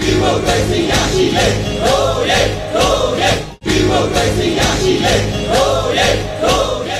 ဒီမိုကရေစီရရှိလေရိုးရဲရိုးရဲဒီမိုကရေစီရရှိလေရိုးရဲရိုးရဲ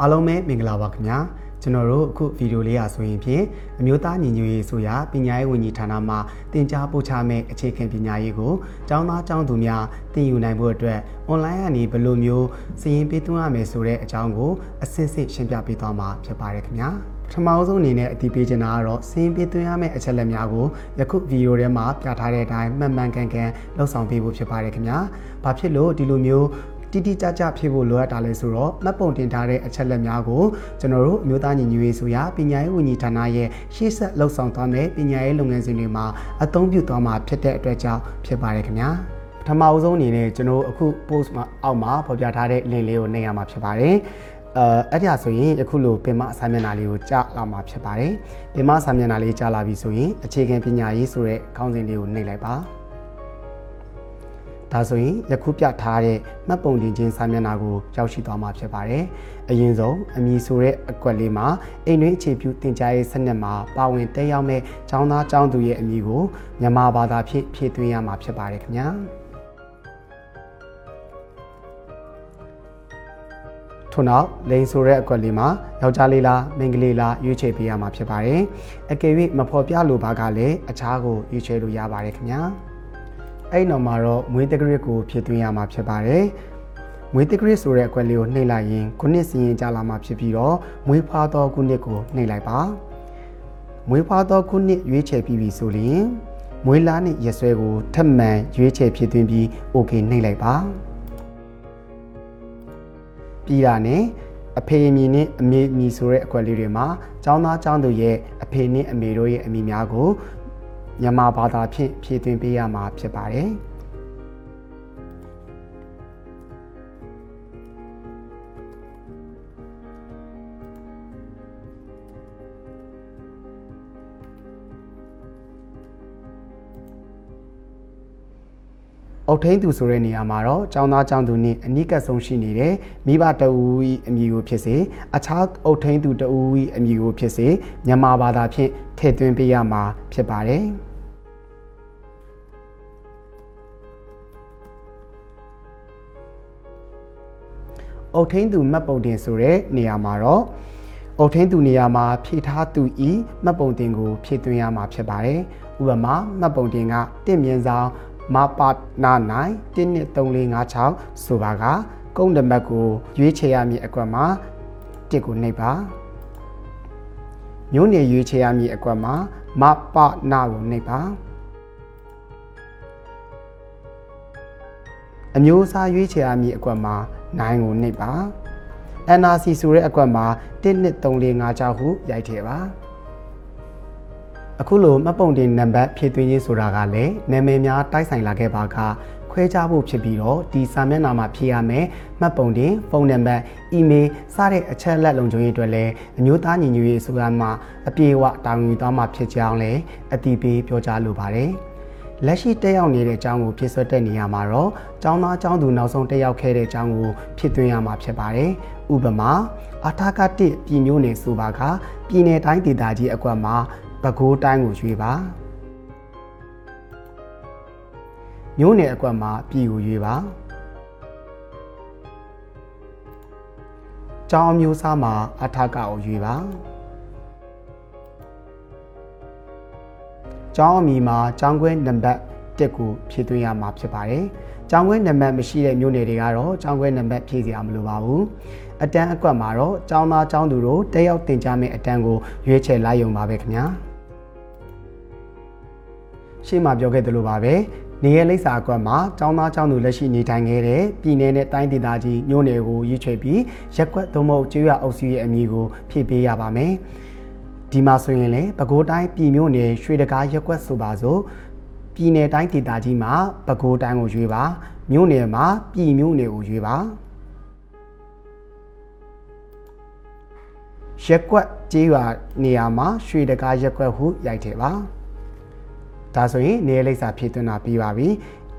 အားလုံးပဲမင်္ဂလာပါခင်ဗျာကျွန်တော်တို့အခုဗီဒီယိုလေးရဆိုရင်ဖြင့်အမျိုးသားညီညွတ်ရေးဆိုရာပညာရေးဝန်ကြီးဌာနမှတင် जा ပို့ချမဲ့အခြေခံပညာရေးကိုကျောင်းသားကျောင်းသူများသင်ယူနိုင်ဖို့အတွက်အွန်လိုင်းကနေဘယ်လိုမျိုးစည်ရင်ပေးသွင်းရမယ်ဆိုတဲ့အကြောင်းကိုအစစ်စစ်ရှင်းပြပေးသွားမှာဖြစ်ပါတယ်ခင်ဗျာပ ထမအဆုံးအနေနဲ့အတည်ပြုချင်တာကတော့စည်ရင်ပေးသွင်းရမယ့်အချက်လက်များကိုယခုဗီဒီယိုထဲမှာပြထားတဲ့အတိုင်းမှန်မှန်ကန်ကန်လှုပ်ဆောင်ပေးဖို့ဖြစ်ပါတယ်ခင်ဗျာ။ဘာဖြစ်လို့ဒီလိုမျိုးတိတိကျကျဖြစ်ဖို့လိုအပ်တာလဲဆိုတော့မှတ်ပုံတင်ထားတဲ့အချက်လက်များကိုကျွန်တော်တို့အမျိုးသားညီညွတ်ရေးဆိုရာပညာရေးဝန်ကြီးဌာနရဲ့ရှေ့ဆက်လှုပ်ဆောင်သွားမယ့်ပညာရေးလုပ်ငန်းစဉ်တွေမှာအသုံးပြုသွားမှာဖြစ်တဲ့အတွက်ကြောင့်ဖြစ်ပါတယ်ခင်ဗျာပထမအဆုံးအနေနဲ့ကျွန်တော်အခု post မှာအောက်မှာဖော်ပြထားတဲ့ link လေးကိုနှိပ်ရမှာဖြစ်ပါတယ် အဲအဲ့ဒါဆိုရင်အခုလိုပင်မအစာမျက်နှာလေးကိုကြားလာမှာဖြစ်ပါတယ်ပင်မအစာမျက်နှာလေးကြားလာပြီဆိုရင်အခြေခံပညာရေးဆိုတဲ့ခေါင်းစဉ်လေးကိုနှိပ်လိုက်ပါဒါဆိုရင်ယခုပြထားတဲ့မှတ်ပုံတင်ခြင်းစာမျက်နှာကိုရောက်ရှိသွားမှာဖြစ်ပါတယ်။အရင်ဆုံးအမည်ဆိုတဲ့အကွက်လေးမှာအိမ်တွင်းအခြေပြုတင် जा ရေးစနစ်မှာပါဝင်တက်ရောက်မဲ့ចောင်းသားចောင်းသူရဲ့အမည်ကိုမြန်မာဘာသာဖြင့်ဖြည့်သွင်းရမှာဖြစ်ပါတယ်ခင်ဗျာ။ ထို့နောက်လိန်ဆိုတဲ့အကွက်လေးမှာယောက်ျားလေးလားမိန်းကလေးလားရွေးချယ်ပေးရမှာဖြစ်ပါတယ်။အကယ်၍မဖော်ပြလိုပါကလည်းအခြားကိုရွေးချယ်လို့ရပါတယ်ခင်ဗျာ။အဲ့နောက်မှာတော့မွေးတက္ကရစ်ကိုဖြည့်သွင်းရမှာဖြစ်ပါတယ်မွေးတက္ကရစ်ဆိုတဲ့အခွက်လေးကိုနှိပ်လိုက်ရင်ခုနှစ်စီရင်ကြလာမှာဖြစ်ပြီးတော့မွေးဖွားသောခုနှစ်ကိုနှိပ်လိုက်ပါမွေးဖွားသောခုနှစ်ရွေးချယ်ပြီးပြီဆိုရင်မွေးလားနဲ့ရက်စွဲကိုထပ်မံရွေးချယ်ဖြည့်သွင်းပြီး OK နှိပ်လိုက်ပါ ပြီးတာနဲ့အဖေအမည်နဲ့အမေအမည်ဆိုတဲ့အခွက်လေးတွေမှာចောင်းသားចောင်းသူရဲ့အဖေနဲ့အမေတို့ရဲ့အမည်များကိုမြန်မာဘာသာဖြင့်ဖြည့်သွင်းပေးရမှာဖြစ်ပါတယ်။ အုတ်ထင်းသူဆိုတဲ့နေရာမှာတော့ចောင်းသားចောင်းသူနဲ့အနိကဆုံးရှိနေတဲ့မိဘတအူ၏အမည်ကိုဖြစ်စေအခြားအုတ်ထင်းသူတအူ၏အမည်ကိုဖြစ်စေမြန်မာဘာသာဖြင့်ထည့်သွင်းပေးရမှာဖြစ်ပါတယ်။အုတ်ထင်းသူမှတ်ပုံတင်ဆိုတဲ့နေရာမှာတော့အုတ်ထင်းသူနေရာမှာဖြည့်ထားသူဤမှတ်ပုံတင်ကိုဖြည့်သွင်းရမှာဖြစ်ပါတယ်။ဥပမာမှတ်ပုံတင်ကတင့်မြင်ဆောင် မပါနာနိုင်1နှစ်3456ဆိုပါကကုန်းတမတ်ကိုရွေးချယ်ရမည့်အကွက်မှာတစ်ကိုနှိပ်ပါမျိုးနေရွေးချယ်ရမည့်အကွက်မှာမပနာကိုနှိပ်ပါအမျိုးအစားရွေးချယ်ရမည့်အကွက်မှာ9ကိုနှိပ်ပါ NRC ဆိုတဲ့အကွက်မှာ12345ဟုရိုက်ထည့်ပါ အခုလိုမှတ်ပုံတင်နံပါတ်ဖြည့်သွင်းရေးဆိုတာကလည်းနာမည်များတိုက်ဆိုင်လာခဲ့ပါကခွဲခြားဖို့ဖြစ်ပြီးတော့ဒီစာမျက်နှာမှာဖြည့်ရမယ်မှတ်ပုံတင်ဖုန်းနံပါတ်အီးမေးလ်စတဲ့အချက်လက်လုံခြုံရေးအတွက်လည်းအမျိုးသားညီညွတ်ရေးအစိုးရမှအပြေအဝတာဝန်ယူသွားမှာဖြစ်ကြောင်းလည်းအတည်ပြုပြောကြားလိုပါတယ်လက်ရှိတက်ရောက်နေတဲ့အကြောင်းကိုဖြစ်ဆွတ်တဲ့နေရာမှာတော့ကျောင်းသားကျောင်းသူနောက်ဆုံးတက်ရောက်ခဲ့တဲ့အကြောင်းကိုဖြစ်သွင်းရမှာဖြစ်ပါတယ်။ဥပမာအထာကတိပြည်မျိုးနယ်ဆိုပါကပြည်နယ်တိုင်းဒေသကြီးအကွက်မှာ ပဲခူးတိုင်းကိုရွေးပါမျိုးနယ်အကွက်မှာပြည်ကိုရွေးပါကျောင်းမျိုးစားမှာအထကကိုရွေးပါကျောင်းအမီမှာကျောင်းခွဲနံပါတ်1ကိုဖြည့်သွင်းရမှာဖြစ်ပါတယ်။ကျောင်းခွဲနံပါတ်မရှိတဲ့မြို့နယ်တွေကတော့ကျောင်းခွဲနံပါတ်ဖြည့်စရာမလိုပါဘူး။အတန်းအကွက်မှာတော့ကျောင်းသားကျောင်းသူတို့တက်ရောက်တင်ကြားမယ့်အတန်းကိုရွေးချယ်လိုက်ရုံပါပဲခင်ဗျာ။ ရှေ့မှာပြောခဲ့သလိုပါပဲနေရလိပ်စာအကွက်မှာចောင်းသားចောင်းသူလက်ရှိနေထိုင်ခဲ့တဲ့ပြည်내နဲ့တိုင်းဒေသကြီးညို့နယ်ကိုရွေးချယ်ပြီးရက်ကွက်သို့မဟုတ်ကျွေးရအုပ်စုရဲ့အမည်ကိုဖြည့်ပေးရပါမယ်ဒီမှာဆိုရင်လည်းပဲခူးတိုင်းပြည်မြို့နယ်ရွှေတကားရက်ကွက်ဆိုပါစို့ပြည်내တိုင်းဒေသကြီးမှာပဲခူးတိုင်းကိုရွေးပါမြို့နယ်မှာပြည်မြို့နယ်ကိုရွေးပါရက်ကွက်ကျေးရွာနေရာမှာရွှေတကားရက်ကွက်ဟုရိုက်ထည့်ပါ ဒါဆိုရင်နေရာလိပ်စာဖြည့်သွင်းတာပြီးပါပြီ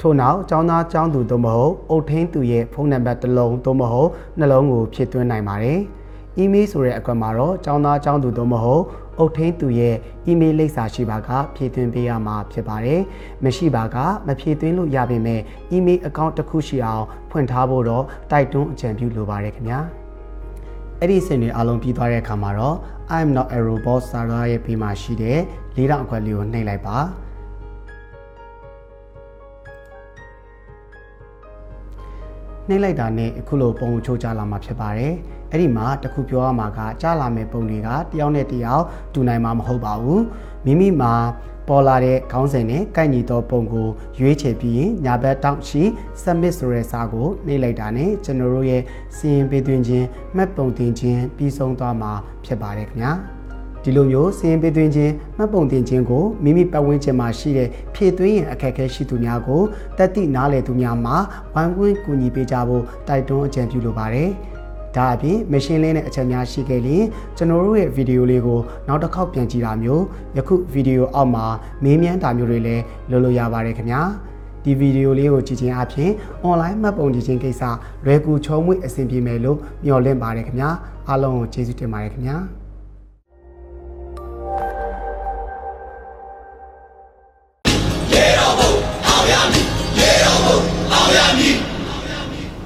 ထို့နောက်ចောင်းသားចောင်းသူသို့မဟုတ်အုတ်ထင်းသူရဲ့ဖုန်းနံပါတ်တစ်လုံးသို့မဟုတ်နှလုံးကိုဖြည့်သွင်းနိုင်ပါတယ်။ email ဆိုတဲ့အကွက်မှာတော့ចောင်းသားចောင်းသူသို့မဟုတ် အုတ်ထင်းသူရဲ့ email လိပ်စာရှိပါကဖြည့်သွင်းပေးရမှာဖြစ်ပါတယ်။မရှိပါကမဖြည့်သွင်းလို့ရပေမဲ့ email account တစ်ခုရှိအောင်ဖွင့်ထားဖို့တော့တိုက်တွန်းအကြံပြုလိုပါတယ်ခင်ဗျာ။အဲ့ဒီစင်တွေအားလုံးပြီးသွားတဲ့အခါမှာတော့ I'm not a robot စာသားရဲ့ဘေးမှာရှိတဲ့လေးတောင်အခွက်လေးကိုနှိပ်လိုက်ပါ နှိပ်လိုက်တာနဲ့အခုလိုပုံချိုးကြလာမှာဖြစ်ပါတယ်အဲ့ဒီမှာတခုပြောရမှာကကြားလာမယ့်ပုံတွေကတယောက်နဲ့တယောက်တူနိုင်မှာမဟုတ်ပါဘူးမိမိမှာပေါ်လာတဲ့ခေါင်းစဉ်နဲ့ကိုက်ညီသောပုံကိုရွေးချယ်ပြီးရင်ညာဘက်တောက်ရှိ submit ဆိုတဲ့စာကိုနှိပ်လိုက်တာနဲ့ကျွန်တော်တို့ရဲ့စီရင်ပေးသွင်းခြင်းမှတ်ပုံတင်ခြင်းပြီးဆုံးသွားမှာဖြစ်ပါတယ်ခင်ဗျာ ဒီလိုမျိုးစီရင်ပေးသွင်းခြင်းမှတ်ပုံတင်ခြင်းကိုမိမိပတ်ဝန်းကျင်မှာရှိတဲ့ဖြည့်သွင်းရင်အခက်အခဲရှိသူများကိုတက်တိနားလည်သူများမှာဝိုင်းဝန်းကူညီပေးကြဖို့တိုက်တွန်းအကြံပြုလိုပါတယ်။ဒါအပြင်မရှင်းလင်းတဲ့အချက်များရှိခဲ့ရင်ကျွန်တော်တို့ရဲ့ဗီဒီယိုလေးကိုနောက်တစ်ခေါက်ပြန်ကြည့်တာမျိုးယခုဗီဒီယိုအောက်မှာမေးမြန်းတာမျိုးတွေလည်းလုပ်လို့ရပါတယ်ခင်ဗျာ။ဒီဗီဒီယိုလေးကိုကြည့်ခြင်းအပြင် online မှတ်ပုံတင်ခြင်းကိစ္စလွယ်ကူချုံးမွေ့အဆင်ပြေမယ်လို့မျှော်လင့်ပါတယ်ခင်ဗျာအားလုံးကိုကျေးဇူးတင်ပါတယ်ခင်ဗျာ။